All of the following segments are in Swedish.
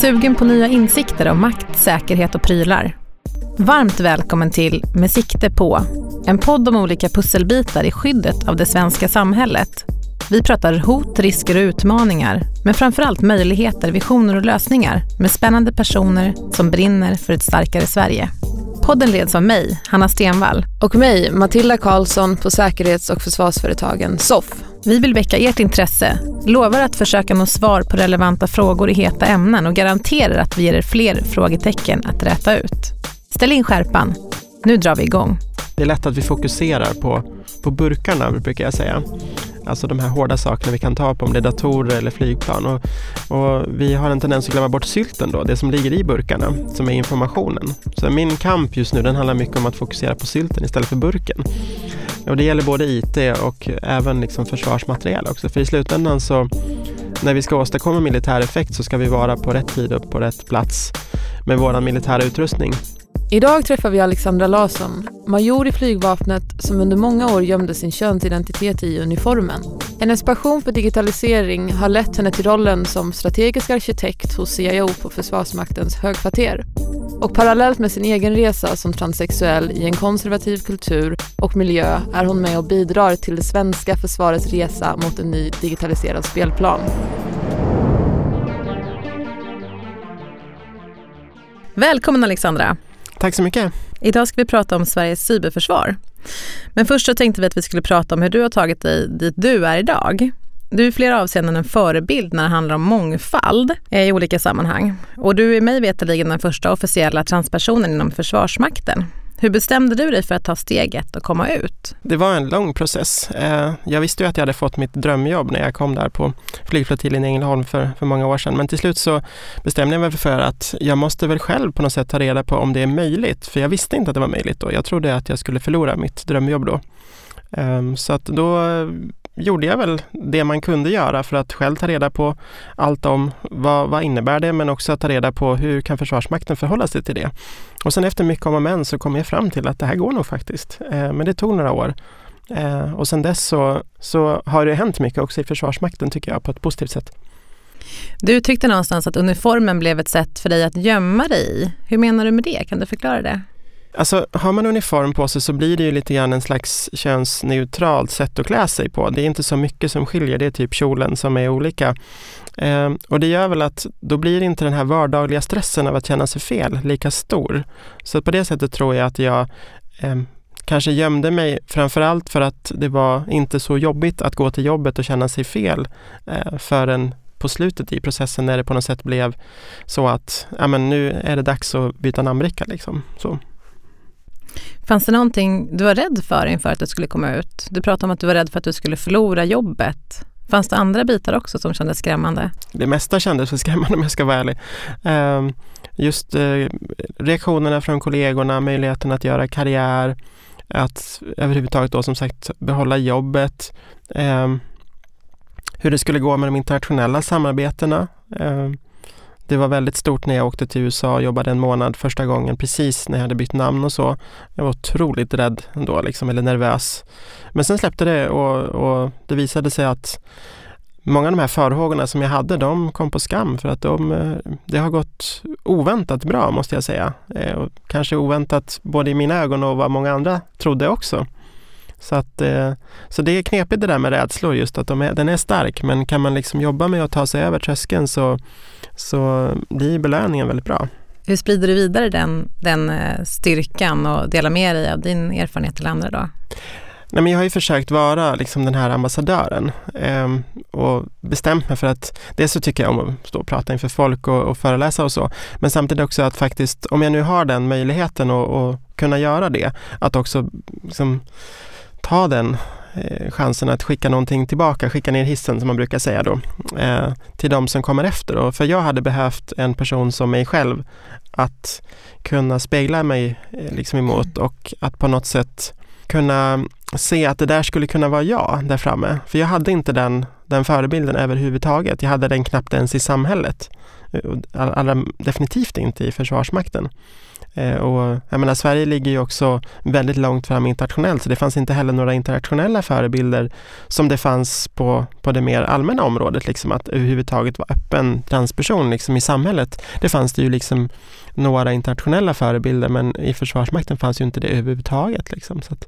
Sugen på nya insikter om makt, säkerhet och prylar? Varmt välkommen till Med sikte på, en podd om olika pusselbitar i skyddet av det svenska samhället. Vi pratar hot, risker och utmaningar, men framförallt möjligheter, visioner och lösningar med spännande personer som brinner för ett starkare Sverige. Podden leds av mig, Hanna Stenvall. Och mig, Matilda Karlsson på säkerhets och försvarsföretagen SOFF. Vi vill väcka ert intresse, lovar att försöka nå svar på relevanta frågor i heta ämnen och garanterar att vi ger er fler frågetecken att räta ut. Ställ in skärpan. Nu drar vi igång. Det är lätt att vi fokuserar på, på burkarna, brukar jag säga. Alltså de här hårda sakerna vi kan ta på, om det är datorer eller flygplan. Och, och vi har en tendens att glömma bort sylten då, det som ligger i burkarna, som är informationen. Så min kamp just nu, den handlar mycket om att fokusera på sylten istället för burken. Och det gäller både IT och även liksom försvarsmateriel också. För i slutändan så, när vi ska åstadkomma militär effekt så ska vi vara på rätt tid och på rätt plats med vår militära utrustning. Idag träffar vi Alexandra Larsson, major i flygvapnet som under många år gömde sin könsidentitet i uniformen. Hennes passion för digitalisering har lett henne till rollen som strategisk arkitekt hos CIO på Försvarsmaktens högkvarter. Och parallellt med sin egen resa som transsexuell i en konservativ kultur och miljö är hon med och bidrar till det svenska försvarets resa mot en ny digitaliserad spelplan. Välkommen Alexandra. Tack så mycket. Idag ska vi prata om Sveriges cyberförsvar. Men först så tänkte vi att vi skulle prata om hur du har tagit dig dit du är idag. Du är i flera avseenden en förebild när det handlar om mångfald eh, i olika sammanhang. Och du är mig veterligen den första officiella transpersonen inom Försvarsmakten. Hur bestämde du dig för att ta steget och komma ut? Det var en lång process. Eh, jag visste ju att jag hade fått mitt drömjobb när jag kom där på flygflottiljen i Ängelholm för, för många år sedan. Men till slut så bestämde jag mig för att jag måste väl själv på något sätt ta reda på om det är möjligt. För jag visste inte att det var möjligt då. Jag trodde att jag skulle förlora mitt drömjobb då. Ehm, så att då eh, gjorde jag väl det man kunde göra för att själv ta reda på allt om vad, vad innebär det men också ta reda på hur kan Försvarsmakten förhålla sig till det. Och sen efter mycket om och men så kom jag fram till att det här går nog faktiskt. Ehm, men det tog några år. Ehm, och sen dess så, så har det hänt mycket också i Försvarsmakten tycker jag på ett positivt sätt. Du tyckte någonstans att uniformen blev ett sätt för dig att gömma dig i. Hur menar du med det? Kan du förklara det? Alltså har man uniform på sig så blir det ju lite grann en slags könsneutralt sätt att klä sig på. Det är inte så mycket som skiljer, det är typ kjolen som är olika. Eh, och det gör väl att då blir inte den här vardagliga stressen av att känna sig fel lika stor. Så på det sättet tror jag att jag eh, kanske gömde mig framförallt för att det var inte så jobbigt att gå till jobbet och känna sig fel eh, förrän på slutet i processen när det på något sätt blev så att ja, men nu är det dags att byta namnbricka. Liksom. Så. Fanns det någonting du var rädd för inför att du skulle komma ut? Du pratade om att du var rädd för att du skulle förlora jobbet. Fanns det andra bitar också som kändes skrämmande? Det mesta kändes skrämmande om jag ska vara ärlig. Ehm, just eh, reaktionerna från kollegorna, möjligheten att göra karriär, att överhuvudtaget då som sagt behålla jobbet. Ehm, hur det skulle gå med de internationella samarbetena. Ehm, det var väldigt stort när jag åkte till USA och jobbade en månad första gången precis när jag hade bytt namn och så. Jag var otroligt rädd ändå, liksom, eller nervös. Men sen släppte det och, och det visade sig att många av de här farhågorna som jag hade, de kom på skam för att de, eh, det har gått oväntat bra måste jag säga. Eh, och kanske oväntat både i mina ögon och vad många andra trodde också. Så, att, eh, så det är knepigt det där med rädslor, just att de är, den är stark men kan man liksom jobba med att ta sig över tröskeln så, så blir belöningen väldigt bra. Hur sprider du vidare den, den eh, styrkan och delar med dig av din erfarenhet till andra då? Nej, men jag har ju försökt vara liksom den här ambassadören eh, och bestämt mig för att dels så tycker jag om att stå och prata inför folk och, och föreläsa och så. Men samtidigt också att faktiskt, om jag nu har den möjligheten och, kunna göra det, att också liksom, ta den eh, chansen att skicka någonting tillbaka, skicka ner hissen som man brukar säga då, eh, till de som kommer efter. Då. För jag hade behövt en person som mig själv att kunna spegla mig eh, liksom emot och att på något sätt kunna se att det där skulle kunna vara jag där framme. För jag hade inte den, den förebilden överhuvudtaget. Jag hade den knappt ens i samhället. Allra definitivt inte i Försvarsmakten. Eh, och jag menar, Sverige ligger ju också väldigt långt fram internationellt så det fanns inte heller några internationella förebilder som det fanns på, på det mer allmänna området, liksom att överhuvudtaget vara öppen transperson liksom i samhället. Det fanns det ju liksom några internationella förebilder men i Försvarsmakten fanns ju inte det överhuvudtaget. Liksom. Så, att,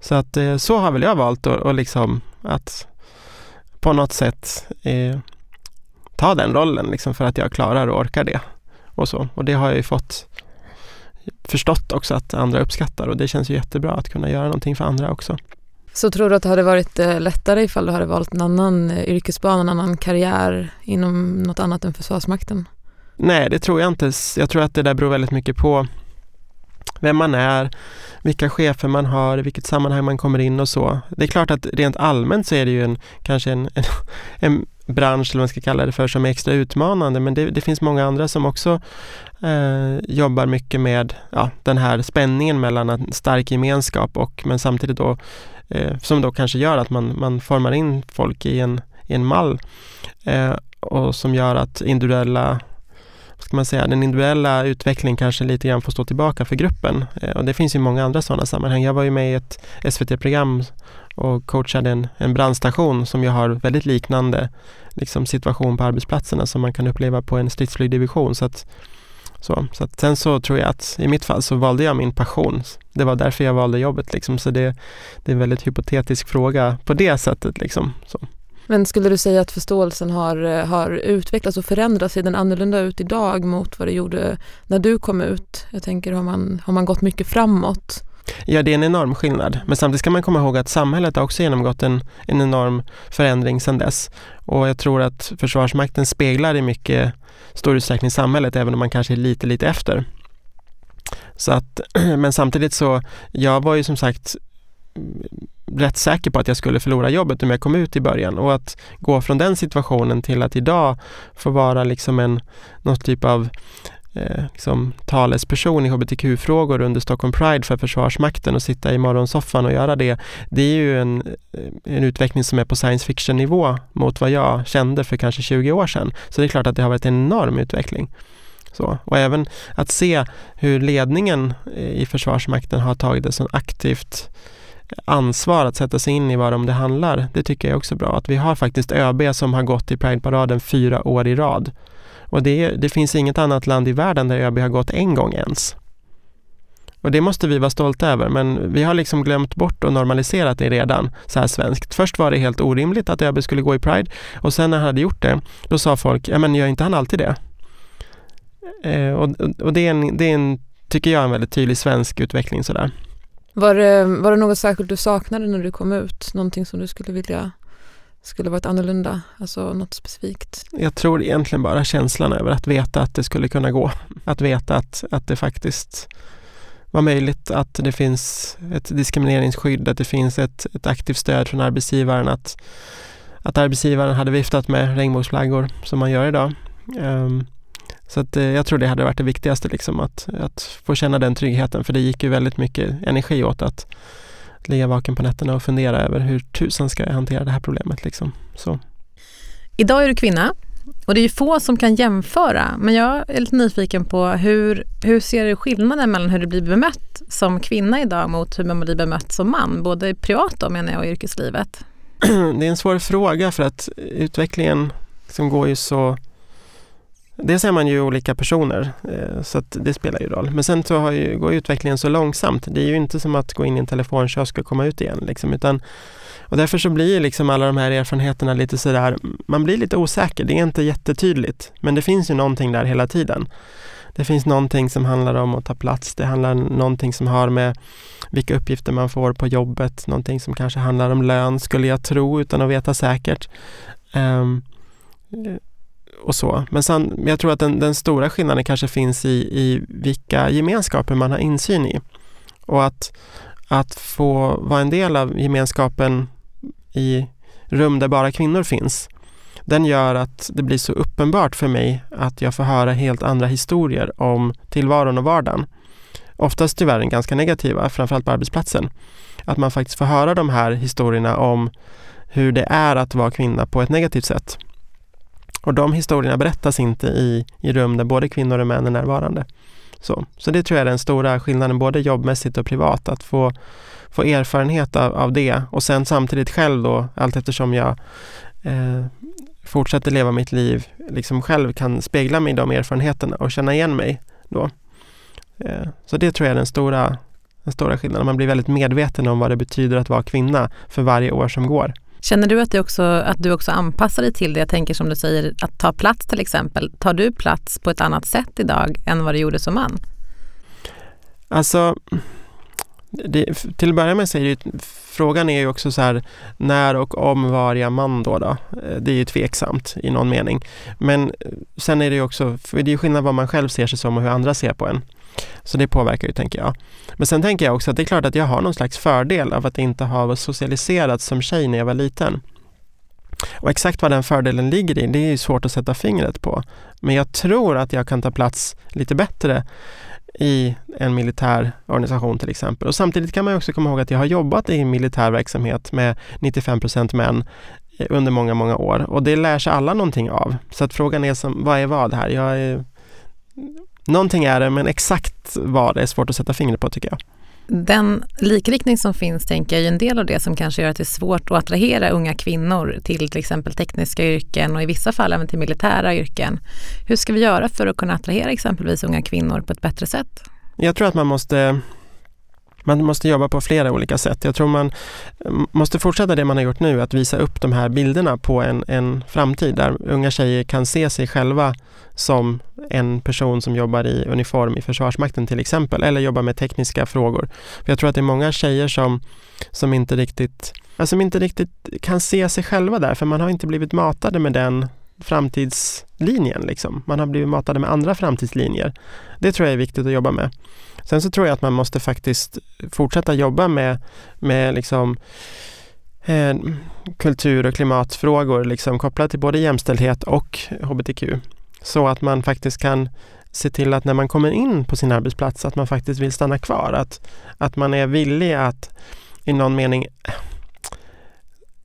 så, att, eh, så har väl jag valt att, och liksom, att på något sätt eh, ta den rollen liksom för att jag klarar och orkar det. Och, så. och det har jag ju fått förstått också att andra uppskattar och det känns ju jättebra att kunna göra någonting för andra också. Så tror du att det hade varit eh, lättare ifall du hade valt en annan eh, yrkesbana, en annan karriär inom något annat än Försvarsmakten? Nej, det tror jag inte. Jag tror att det där beror väldigt mycket på vem man är, vilka chefer man har, vilket sammanhang man kommer in och så. Det är klart att rent allmänt så är det ju en, kanske en, en, en bransch, eller vad man ska kalla det för, som är extra utmanande. Men det, det finns många andra som också eh, jobbar mycket med ja, den här spänningen mellan en stark gemenskap och men samtidigt då eh, som då kanske gör att man, man formar in folk i en, i en mall eh, och som gör att individuella ska man säga, den individuella utvecklingen kanske lite grann får stå tillbaka för gruppen. Eh, och det finns ju många andra sådana sammanhang. Jag var ju med i ett SVT-program och coachade en, en brandstation som ju har väldigt liknande liksom, situation på arbetsplatserna som man kan uppleva på en stridsflygdivision. Så att, så, så att sen så tror jag att i mitt fall så valde jag min passion. Det var därför jag valde jobbet. Liksom. Så det, det är en väldigt hypotetisk fråga på det sättet. Liksom. Så. Men skulle du säga att förståelsen har, eh, har utvecklats och förändrats? Ser den annorlunda ut idag mot vad det gjorde när du kom ut? Jag tänker, har man, har man gått mycket framåt? Ja, det är en enorm skillnad. Men samtidigt ska man komma ihåg att samhället har också genomgått en, en enorm förändring sedan dess. Och jag tror att Försvarsmakten speglar i mycket stor utsträckning samhället, även om man kanske är lite, lite efter. Så att, men samtidigt så, jag var ju som sagt rätt säker på att jag skulle förlora jobbet om jag kom ut i början och att gå från den situationen till att idag få vara liksom en, någon typ av eh, liksom, talesperson i hbtq-frågor under Stockholm Pride för Försvarsmakten och sitta i morgonsoffan och göra det. Det är ju en, eh, en utveckling som är på science fiction-nivå mot vad jag kände för kanske 20 år sedan. Så det är klart att det har varit en enorm utveckling. Så, och även att se hur ledningen eh, i Försvarsmakten har tagit det så aktivt ansvar att sätta sig in i vad det handlar. Det tycker jag också är bra. Att vi har faktiskt ÖB som har gått i prideparaden fyra år i rad. Och det, det finns inget annat land i världen där ÖB har gått en gång ens. Och det måste vi vara stolta över, men vi har liksom glömt bort och normaliserat det redan så här svenskt. Först var det helt orimligt att ÖB skulle gå i Pride och sen när han hade gjort det, då sa folk, ja men gör inte han alltid det? Eh, och och det, är en, det är en, tycker jag, en väldigt tydlig svensk utveckling sådär. Var det, var det något särskilt du saknade när du kom ut? Någonting som du skulle vilja skulle varit annorlunda? Alltså något specifikt? Jag tror egentligen bara känslan över att veta att det skulle kunna gå. Att veta att, att det faktiskt var möjligt, att det finns ett diskrimineringsskydd, att det finns ett, ett aktivt stöd från arbetsgivaren, att, att arbetsgivaren hade viftat med regnbågsflaggor som man gör idag. Um, så att, eh, jag tror det hade varit det viktigaste, liksom, att, att få känna den tryggheten. För det gick ju väldigt mycket energi åt att ligga vaken på nätterna och fundera över hur tusan ska jag hantera det här problemet. Liksom. Så. Idag är du kvinna och det är ju få som kan jämföra. Men jag är lite nyfiken på hur, hur ser du skillnaden mellan hur du blir bemött som kvinna idag mot hur man blir bemött som man? Både privat då menar jag och yrkeslivet. Det är en svår fråga för att utvecklingen liksom går ju så Dels är man ju olika personer eh, så att det spelar ju roll. Men sen så har ju, går utvecklingen så långsamt. Det är ju inte som att gå in i en telefonkiosk och komma ut igen. Liksom, utan, och därför så blir liksom alla de här erfarenheterna lite sådär, man blir lite osäker. Det är inte jättetydligt. Men det finns ju någonting där hela tiden. Det finns någonting som handlar om att ta plats. Det handlar om någonting som har med vilka uppgifter man får på jobbet. Någonting som kanske handlar om lön skulle jag tro utan att veta säkert. Um, och så. Men sen, jag tror att den, den, stora skillnaden kanske finns i, i vilka gemenskaper man har insyn i. Och att, att få vara en del av gemenskapen i rum där bara kvinnor finns, den gör att det blir så uppenbart för mig att jag får höra helt andra historier om tillvaron och vardagen. Oftast tyvärr ganska negativa, framförallt på arbetsplatsen. Att man faktiskt får höra de här historierna om hur det är att vara kvinna på ett negativt sätt. Och de historierna berättas inte i, i rum där både kvinnor och män är närvarande. Så, så det tror jag är den stora skillnaden både jobbmässigt och privat, att få, få erfarenhet av, av det och sen samtidigt själv då, allt eftersom jag eh, fortsätter leva mitt liv, liksom själv kan spegla mig i de erfarenheterna och känna igen mig då. Eh, så det tror jag är den stora, den stora skillnaden. Man blir väldigt medveten om vad det betyder att vara kvinna för varje år som går. Känner du att, det också, att du också anpassar dig till det? Jag tänker som du säger, att ta plats till exempel. Tar du plats på ett annat sätt idag än vad du gjorde som man? Alltså, det, till att börja med så är det frågan är ju också så här när och om var jag man då, då? Det är ju tveksamt i någon mening. Men sen är det ju också, för det är skillnad vad man själv ser sig som och hur andra ser på en. Så det påverkar ju, tänker jag. Men sen tänker jag också att det är klart att jag har någon slags fördel av att inte ha socialiserats som tjej när jag var liten. Och exakt vad den fördelen ligger i, det är ju svårt att sätta fingret på. Men jag tror att jag kan ta plats lite bättre i en militär organisation till exempel. Och samtidigt kan man också komma ihåg att jag har jobbat i militär verksamhet med 95 procent män under många, många år och det lär sig alla någonting av. Så att frågan är som, vad är vad här? Jag är, någonting är det, men exakt vad det är svårt att sätta fingret på tycker jag. Den likriktning som finns tänker jag är en del av det som kanske gör att det är svårt att attrahera unga kvinnor till till exempel tekniska yrken och i vissa fall även till militära yrken. Hur ska vi göra för att kunna attrahera exempelvis unga kvinnor på ett bättre sätt? Jag tror att man måste man måste jobba på flera olika sätt. Jag tror man måste fortsätta det man har gjort nu, att visa upp de här bilderna på en, en framtid där unga tjejer kan se sig själva som en person som jobbar i uniform i Försvarsmakten till exempel, eller jobbar med tekniska frågor. För jag tror att det är många tjejer som, som inte riktigt som inte riktigt kan se sig själva där, för man har inte blivit matade med den framtidslinjen. Liksom. Man har blivit matade med andra framtidslinjer. Det tror jag är viktigt att jobba med. Sen så tror jag att man måste faktiskt fortsätta jobba med, med liksom, eh, kultur och klimatfrågor liksom, kopplat till både jämställdhet och hbtq. Så att man faktiskt kan se till att när man kommer in på sin arbetsplats att man faktiskt vill stanna kvar. Att, att man är villig att i någon mening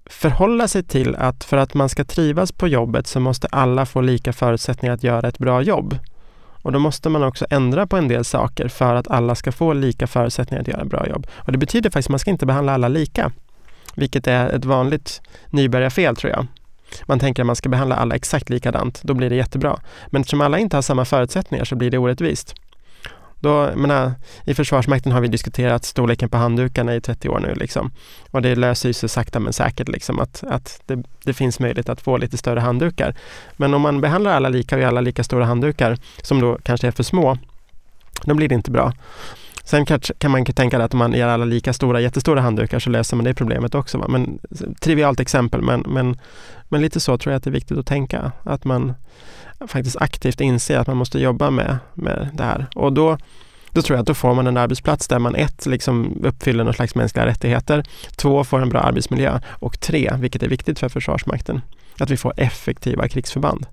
förhålla sig till att för att man ska trivas på jobbet så måste alla få lika förutsättningar att göra ett bra jobb. Och då måste man också ändra på en del saker för att alla ska få lika förutsättningar att göra ett bra jobb. Och det betyder faktiskt att man ska inte behandla alla lika. Vilket är ett vanligt nybörjarfel tror jag. Man tänker att man ska behandla alla exakt likadant, då blir det jättebra. Men eftersom alla inte har samma förutsättningar så blir det orättvist. Då, menar, I Försvarsmakten har vi diskuterat storleken på handdukarna i 30 år nu. Liksom. Och det löser sig sakta men säkert liksom, att, att det, det, finns möjlighet att få lite större handdukar. Men om man behandlar alla lika och alla lika stora handdukar som då kanske är för små, då blir det inte bra. Sen kan, kan man tänka att om man ger alla lika stora, jättestora handdukar så löser man det problemet också. Va? Men, trivialt exempel, men, men, men lite så tror jag att det är viktigt att tänka. Att man faktiskt aktivt inser att man måste jobba med, med det här. Och då, då tror jag att då får man en arbetsplats där man ett, liksom uppfyller någon slags mänskliga rättigheter, två, får en bra arbetsmiljö och tre, vilket är viktigt för Försvarsmakten, att vi får effektiva krigsförband.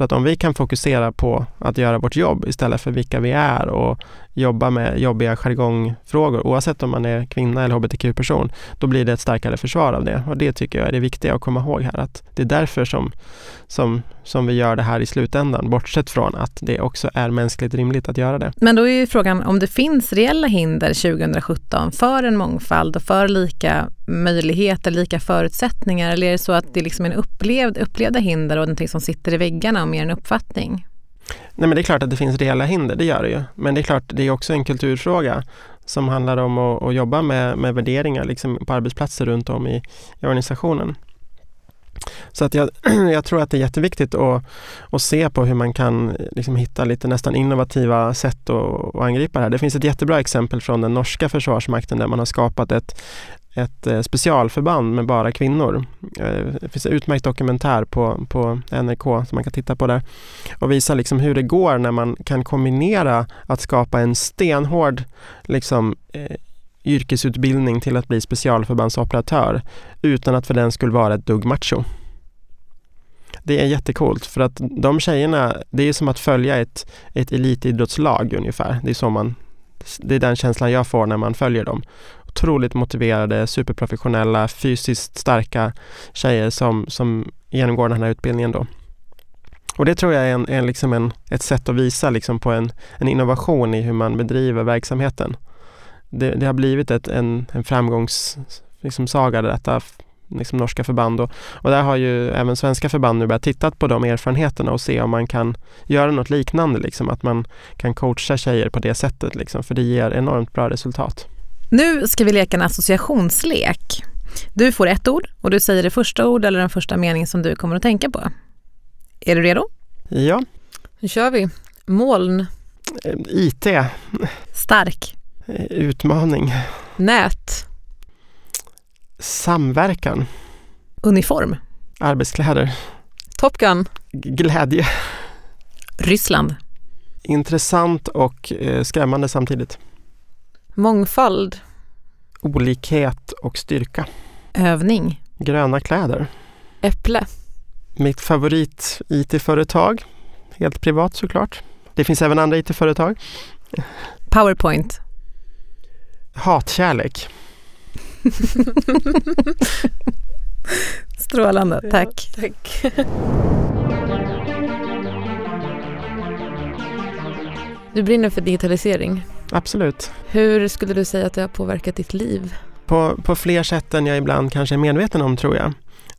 För att om vi kan fokusera på att göra vårt jobb istället för vilka vi är och jobba med jobbiga jargongfrågor, oavsett om man är kvinna eller hbtq-person, då blir det ett starkare försvar av det. Och det tycker jag är det viktiga att komma ihåg här, att det är därför som, som, som vi gör det här i slutändan, bortsett från att det också är mänskligt rimligt att göra det. Men då är ju frågan om det finns reella hinder 2017 för en mångfald och för lika möjligheter, lika förutsättningar, eller är det så att det liksom är en upplevd, upplevda hinder och någonting som sitter i väggarna och mer en uppfattning? Nej men det är klart att det finns reella hinder, det gör det ju. Men det är klart, det är också en kulturfråga som handlar om att, att jobba med, med värderingar liksom på arbetsplatser runt om i, i organisationen. Så att jag, jag, tror att det är jätteviktigt att, att se på hur man kan liksom hitta lite nästan innovativa sätt att, att angripa det här. Det finns ett jättebra exempel från den norska försvarsmakten där man har skapat ett, ett eh, specialförband med bara kvinnor. Eh, det finns en utmärkt dokumentär på, på NRK som man kan titta på där och visa liksom hur det går när man kan kombinera att skapa en stenhård liksom, eh, yrkesutbildning till att bli specialförbandsoperatör utan att för den skulle vara ett dugg macho. Det är jättekult för att de tjejerna, det är som att följa ett, ett elitidrottslag ungefär. Det är, så man, det är den känslan jag får när man följer dem otroligt motiverade, superprofessionella, fysiskt starka tjejer som, som genomgår den här utbildningen då. Och det tror jag är, en, är liksom en, ett sätt att visa liksom på en, en innovation i hur man bedriver verksamheten. Det, det har blivit ett, en, en framgångssaga liksom, detta liksom norska förband och, och där har ju även svenska förband nu börjat titta på de erfarenheterna och se om man kan göra något liknande, liksom, att man kan coacha tjejer på det sättet, liksom, för det ger enormt bra resultat. Nu ska vi leka en associationslek. Du får ett ord och du säger det första ord eller den första mening som du kommer att tänka på. Är du redo? Ja. Nu kör vi. Moln. Eh, IT. Stark. Eh, utmaning. Nät. Samverkan. Uniform. Arbetskläder. Top Gun. Glädje. Ryssland. Intressant och eh, skrämmande samtidigt. Mångfald. Olikhet och styrka. Övning. Gröna kläder. Äpple. Mitt favorit IT-företag. Helt privat såklart. Det finns även andra IT-företag. Powerpoint. Hatkärlek. Strålande, tack. Ja, tack. Du brinner för digitalisering. Absolut. Hur skulle du säga att det har påverkat ditt liv? På, på fler sätt än jag ibland kanske är medveten om tror jag.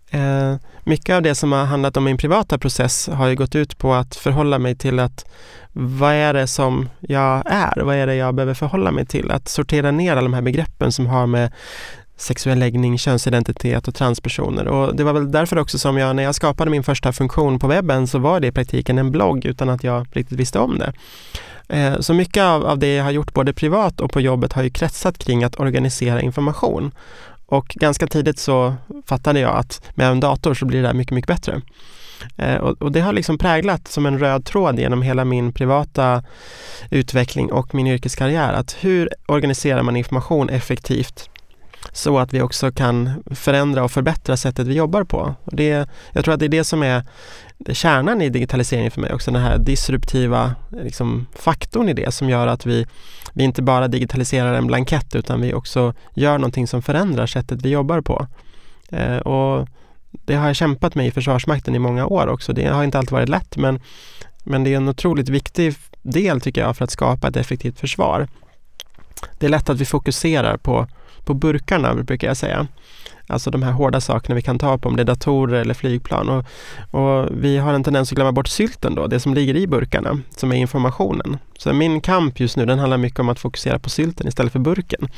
Eh, mycket av det som har handlat om min privata process har ju gått ut på att förhålla mig till att vad är det som jag är? Vad är det jag behöver förhålla mig till? Att sortera ner alla de här begreppen som har med sexuell läggning, könsidentitet och transpersoner. Och det var väl därför också som jag, när jag skapade min första funktion på webben så var det i praktiken en blogg utan att jag riktigt visste om det. Eh, så mycket av, av det jag har gjort både privat och på jobbet har ju kretsat kring att organisera information. Och ganska tidigt så fattade jag att med en dator så blir det där mycket, mycket bättre. Eh, och, och, det har liksom präglat som en röd tråd genom hela min privata utveckling och min yrkeskarriär. Att hur organiserar man information effektivt så att vi också kan förändra och förbättra sättet vi jobbar på. Och det, jag tror att det är det som är kärnan i digitaliseringen för mig också, den här disruptiva liksom, faktorn i det som gör att vi, vi inte bara digitaliserar en blankett utan vi också gör någonting som förändrar sättet vi jobbar på. Eh, och det har jag kämpat med i Försvarsmakten i många år också. Det har inte alltid varit lätt men, men det är en otroligt viktig del tycker jag för att skapa ett effektivt försvar. Det är lätt att vi fokuserar på, på burkarna brukar jag säga. Alltså de här hårda sakerna vi kan ta på, om det är datorer eller flygplan. Och, och, vi har en tendens att glömma bort sylten då, det som ligger i burkarna, som är informationen. Så min kamp just nu, den handlar mycket om att fokusera på sylten istället för burken.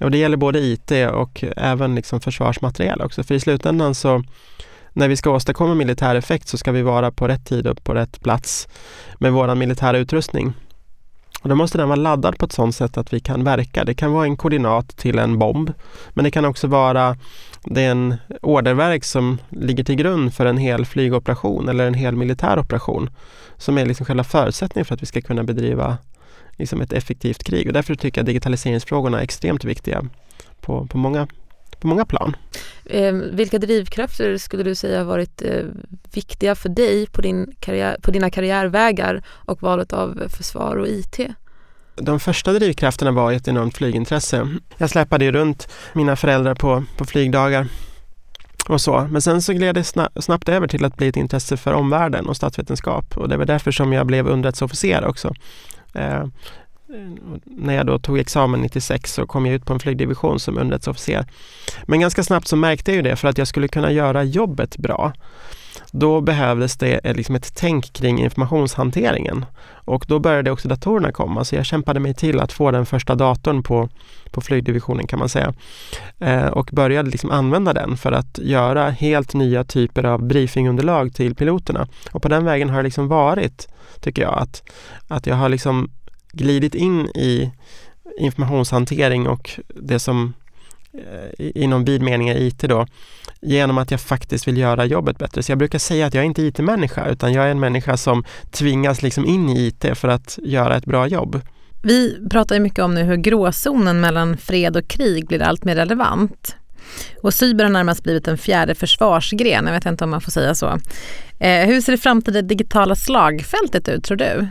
Och det gäller både IT och även liksom försvarsmateriel också, för i slutändan så när vi ska åstadkomma militär effekt så ska vi vara på rätt tid och på rätt plats med vår militära utrustning. Och då måste den vara laddad på ett sådant sätt att vi kan verka. Det kan vara en koordinat till en bomb, men det kan också vara den orderverk som ligger till grund för en hel flygoperation eller en hel militär operation som är liksom själva förutsättningen för att vi ska kunna bedriva liksom ett effektivt krig. Och därför tycker jag digitaliseringsfrågorna är extremt viktiga på, på, många, på många plan. Eh, vilka drivkrafter skulle du säga har varit eh, viktiga för dig på, din karriär, på dina karriärvägar och valet av försvar och IT? De första drivkrafterna var ett enormt flygintresse. Jag släpade ju runt mina föräldrar på, på flygdagar och så. Men sen så gled det snabbt över till att bli ett intresse för omvärlden och statsvetenskap och det var därför som jag blev underrättelseofficer också. Eh, när jag då tog examen 96 så kom jag ut på en flygdivision som underrättelseofficer. Men ganska snabbt så märkte jag ju det för att jag skulle kunna göra jobbet bra. Då behövdes det eh, liksom ett tänk kring informationshanteringen och då började också datorerna komma så jag kämpade mig till att få den första datorn på, på flygdivisionen kan man säga eh, och började liksom använda den för att göra helt nya typer av briefingunderlag till piloterna och på den vägen har det liksom varit tycker jag att, att jag har liksom glidit in i informationshantering och det som eh, i inom vid mening är IT då, genom att jag faktiskt vill göra jobbet bättre. Så jag brukar säga att jag är inte IT-människa utan jag är en människa som tvingas liksom in i IT för att göra ett bra jobb. Vi pratar ju mycket om nu hur gråzonen mellan fred och krig blir allt mer relevant. Och cyber har närmast blivit en fjärde försvarsgren, jag vet inte om man får säga så. Eh, hur ser det framtida digitala slagfältet ut tror du?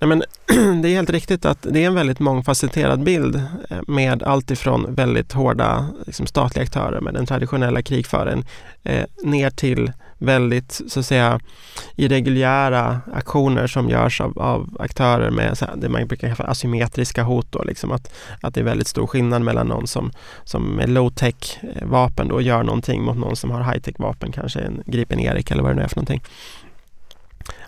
Nej, men det är helt riktigt att det är en väldigt mångfacetterad bild eh, med allt ifrån väldigt hårda liksom, statliga aktörer med den traditionella krigföringen eh, ner till väldigt så att säga irreguljära aktioner som görs av, av aktörer med så här, det man brukar kalla asymmetriska hot. Då, liksom att, att det är väldigt stor skillnad mellan någon som, som med low-tech eh, vapen då gör någonting mot någon som har high-tech vapen, kanske en Gripen Erik eller vad det nu är för någonting.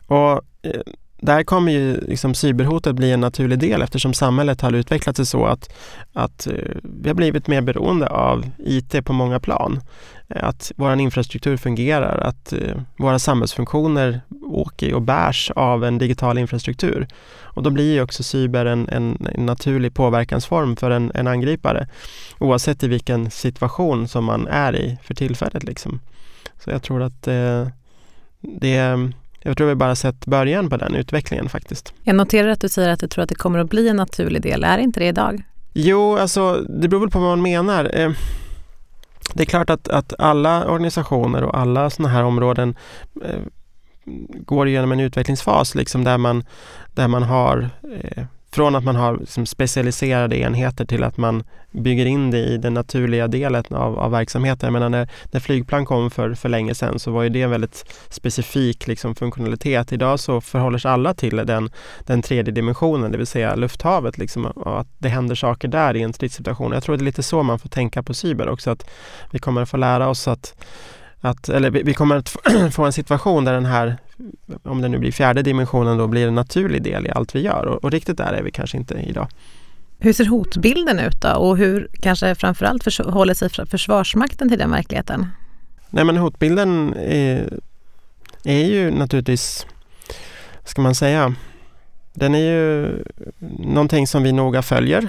Och eh, där kommer ju liksom cyberhotet bli en naturlig del eftersom samhället har utvecklat sig så att, att eh, vi har blivit mer beroende av IT på många plan. Eh, att vår infrastruktur fungerar, att eh, våra samhällsfunktioner åker och bärs av en digital infrastruktur. Och då blir ju också cyber en, en, en naturlig påverkansform för en, en, angripare oavsett i vilken situation som man är i för tillfället. Liksom. Så jag tror att eh, det jag tror vi bara sett början på den utvecklingen faktiskt. Jag noterar att du säger att du tror att det kommer att bli en naturlig del. Är inte det idag? Jo, alltså det beror väl på vad man menar. Eh, det är klart att, att alla organisationer och alla sådana här områden eh, går igenom en utvecklingsfas liksom där man, där man har eh, från att man har liksom specialiserade enheter till att man bygger in det i den naturliga delen av, av verksamheten. Jag menar när, när flygplan kom för, för länge sedan så var ju det en väldigt specifik liksom, funktionalitet. Idag så förhåller sig alla till den, den tredje dimensionen, det vill säga lufthavet. Liksom, och att det händer saker där i en stridssituation. Jag tror att det är lite så man får tänka på cyber också, att vi kommer att få lära oss att att, eller vi kommer att få en situation där den här, om det nu blir fjärde dimensionen, då blir en naturlig del i allt vi gör och, och riktigt där är vi kanske inte idag. Hur ser hotbilden ut då och hur kanske framförallt förhåller sig Försvarsmakten till den verkligheten? Nej men hotbilden är, är ju naturligtvis, ska man säga, den är ju någonting som vi noga följer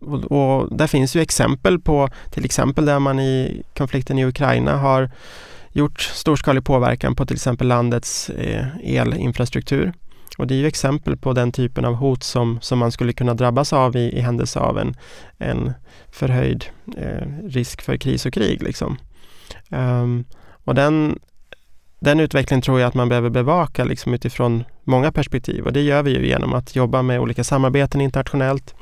och, och där finns ju exempel på till exempel där man i konflikten i Ukraina har gjort storskalig påverkan på till exempel landets eh, elinfrastruktur. Och det är ju exempel på den typen av hot som, som man skulle kunna drabbas av i, i händelse av en, en förhöjd eh, risk för kris och krig. Liksom. Um, och den, den utvecklingen tror jag att man behöver bevaka liksom utifrån många perspektiv och det gör vi ju genom att jobba med olika samarbeten internationellt,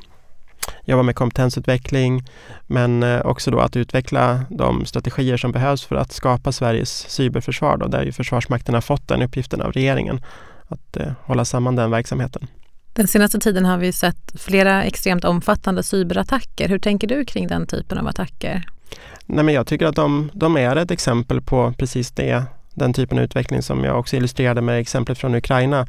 jobba med kompetensutveckling men eh, också då att utveckla de strategier som behövs för att skapa Sveriges cyberförsvar då, där ju Försvarsmakten har fått den uppgiften av regeringen att eh, hålla samman den verksamheten. Den senaste tiden har vi sett flera extremt omfattande cyberattacker. Hur tänker du kring den typen av attacker? Nej, men jag tycker att de, de är ett exempel på precis det den typen av utveckling som jag också illustrerade med exemplet från Ukraina.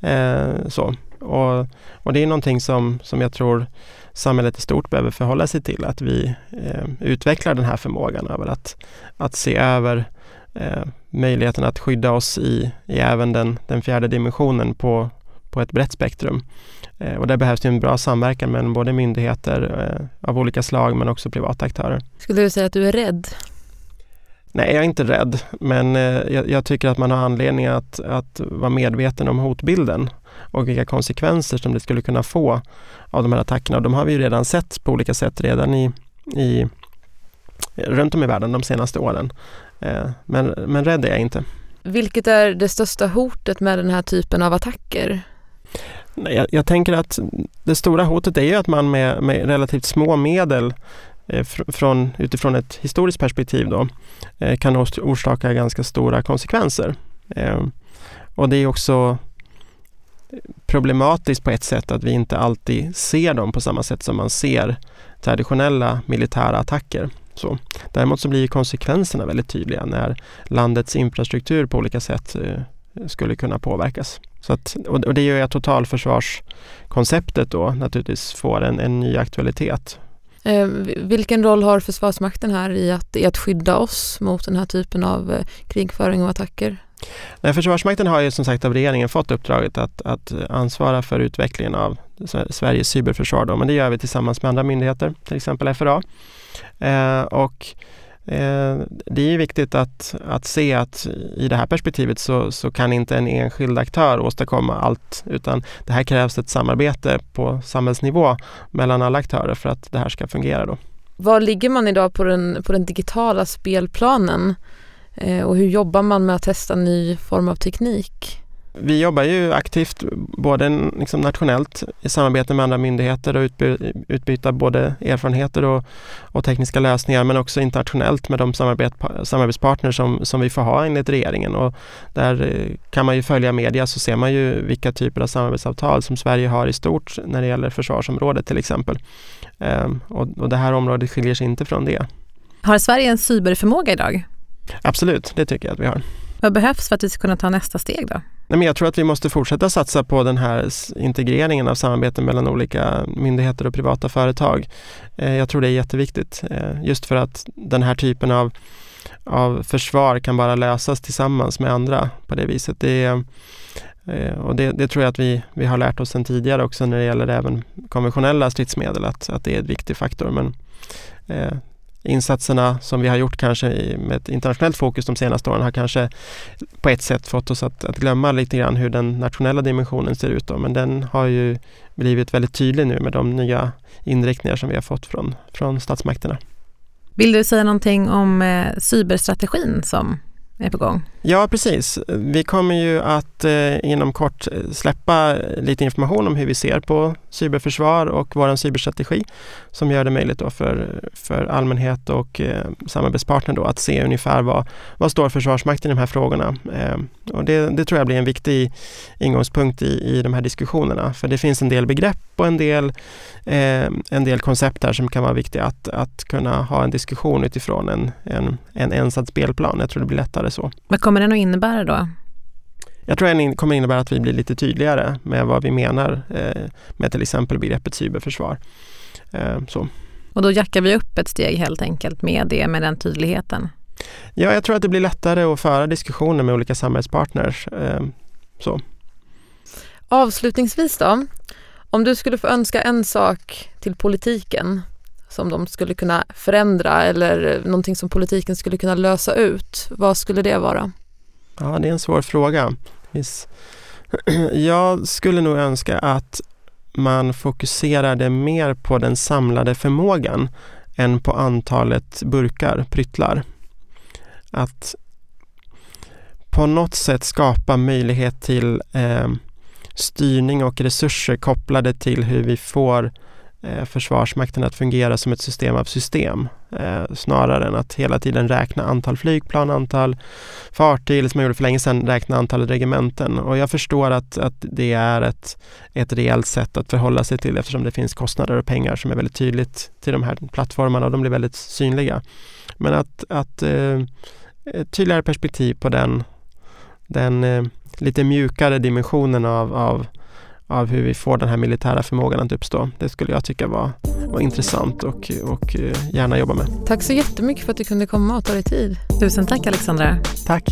Eh, så. Och, och, det är någonting som, som jag tror samhället i stort behöver förhålla sig till, att vi eh, utvecklar den här förmågan över att, att se över eh, möjligheten att skydda oss i, i även den, den fjärde dimensionen på, på ett brett spektrum. Eh, och där behövs det en bra samverkan mellan både myndigheter eh, av olika slag men också privata aktörer. Skulle du säga att du är rädd Nej, jag är inte rädd, men eh, jag, jag, tycker att man har anledning att, att vara medveten om hotbilden och vilka konsekvenser som det skulle kunna få av de här attackerna. Och de har vi ju redan sett på olika sätt redan i, i, runt om i världen de senaste åren. Eh, men, men rädd är jag inte. Vilket är det största hotet med den här typen av attacker? Jag, jag tänker att det stora hotet är ju att man med, med relativt små medel Eh, från, utifrån ett historiskt perspektiv då, eh, kan orsaka ganska stora konsekvenser. Eh, och det är också problematiskt på ett sätt att vi inte alltid ser dem på samma sätt som man ser traditionella militära attacker. Så. Däremot så blir konsekvenserna väldigt tydliga när landets infrastruktur på olika sätt skulle kunna påverkas. Så att, och det gör att totalförsvarskonceptet då naturligtvis får en, en ny aktualitet Eh, vilken roll har Försvarsmakten här i att, i att skydda oss mot den här typen av eh, krigföring och attacker? Nej, Försvarsmakten har ju som sagt av regeringen fått uppdraget att, att ansvara för utvecklingen av Sveriges cyberförsvar. Då, men det gör vi tillsammans med andra myndigheter, till exempel FRA. Eh, och Eh, det är viktigt att, att se att i det här perspektivet så, så kan inte en enskild aktör åstadkomma allt utan det här krävs ett samarbete på samhällsnivå mellan alla aktörer för att det här ska fungera. Då. Var ligger man idag på den, på den digitala spelplanen eh, och hur jobbar man med att testa ny form av teknik? Vi jobbar ju aktivt både liksom nationellt i samarbete med andra myndigheter och utby utbyta både erfarenheter och, och, tekniska lösningar men också internationellt med de samarbet, samarbetspartners som, som vi får ha enligt regeringen. Och där eh, kan man ju följa media så ser man ju vilka typer av samarbetsavtal som Sverige har i stort när det gäller försvarsområdet till exempel. Ehm, och, och det här området skiljer sig inte från det. Har Sverige en cyberförmåga idag? Absolut, det tycker jag att vi har. Vad behövs för att vi ska kunna ta nästa steg då? Nej, men jag tror att vi måste fortsätta satsa på den här integreringen av samarbeten mellan olika myndigheter och privata företag. Eh, jag tror det är jätteviktigt eh, just för att den här typen av, av försvar kan bara lösas tillsammans med andra på det viset. Det, eh, och det, det, tror jag att vi, vi har lärt oss sedan tidigare också när det gäller även konventionella stridsmedel att, att det är en viktig faktor. Men insatserna som vi har gjort kanske med ett internationellt fokus de senaste åren har kanske på ett sätt fått oss att, att glömma lite grann hur den nationella dimensionen ser ut. Då. Men den har ju blivit väldigt tydlig nu med de nya inriktningar som vi har fått från, från statsmakterna. Vill du säga någonting om eh, cyberstrategin som är på gång? Ja, precis. Vi kommer ju att eh, inom kort eh, släppa lite information om hur vi ser på cyberförsvar och vår cyberstrategi som gör det möjligt då för, för allmänhet och eh, samarbetspartner då att se ungefär vad, vad står Försvarsmakten i de här frågorna. Eh, och det, det, tror jag blir en viktig ingångspunkt i, i de här diskussionerna för det finns en del begrepp och en del, eh, en del koncept här som kan vara viktiga att, att kunna ha en diskussion utifrån en, en, en ensad spelplan. Jag tror det blir lättare så. Vad kommer den att innebära då? Jag tror den kommer innebära att vi blir lite tydligare med vad vi menar eh, med till exempel begreppet cyberförsvar. Eh, så. Och då jackar vi upp ett steg helt enkelt med det, med den tydligheten? Ja, jag tror att det blir lättare att föra diskussioner med olika samhällspartners. Eh, så. Avslutningsvis då, om du skulle få önska en sak till politiken som de skulle kunna förändra eller någonting som politiken skulle kunna lösa ut, vad skulle det vara? Ja, det är en svår fråga. Jag skulle nog önska att man fokuserade mer på den samlade förmågan än på antalet burkar, pryttlar. Att på något sätt skapa möjlighet till eh, styrning och resurser kopplade till hur vi får eh, Eh, Försvarsmakten att fungera som ett system av system eh, snarare än att hela tiden räkna antal flygplan, antal fartyg eller som man gjorde för länge sedan räkna antalet regementen. Och jag förstår att, att det är ett, ett reellt sätt att förhålla sig till eftersom det finns kostnader och pengar som är väldigt tydligt till de här plattformarna och de blir väldigt synliga. Men att, att eh, ett tydligare perspektiv på den, den eh, lite mjukare dimensionen av, av av hur vi får den här militära förmågan att uppstå. Det skulle jag tycka var, var intressant och, och eh, gärna jobba med. Tack så jättemycket för att du kunde komma och ta dig tid. Tusen tack Alexandra. Tack.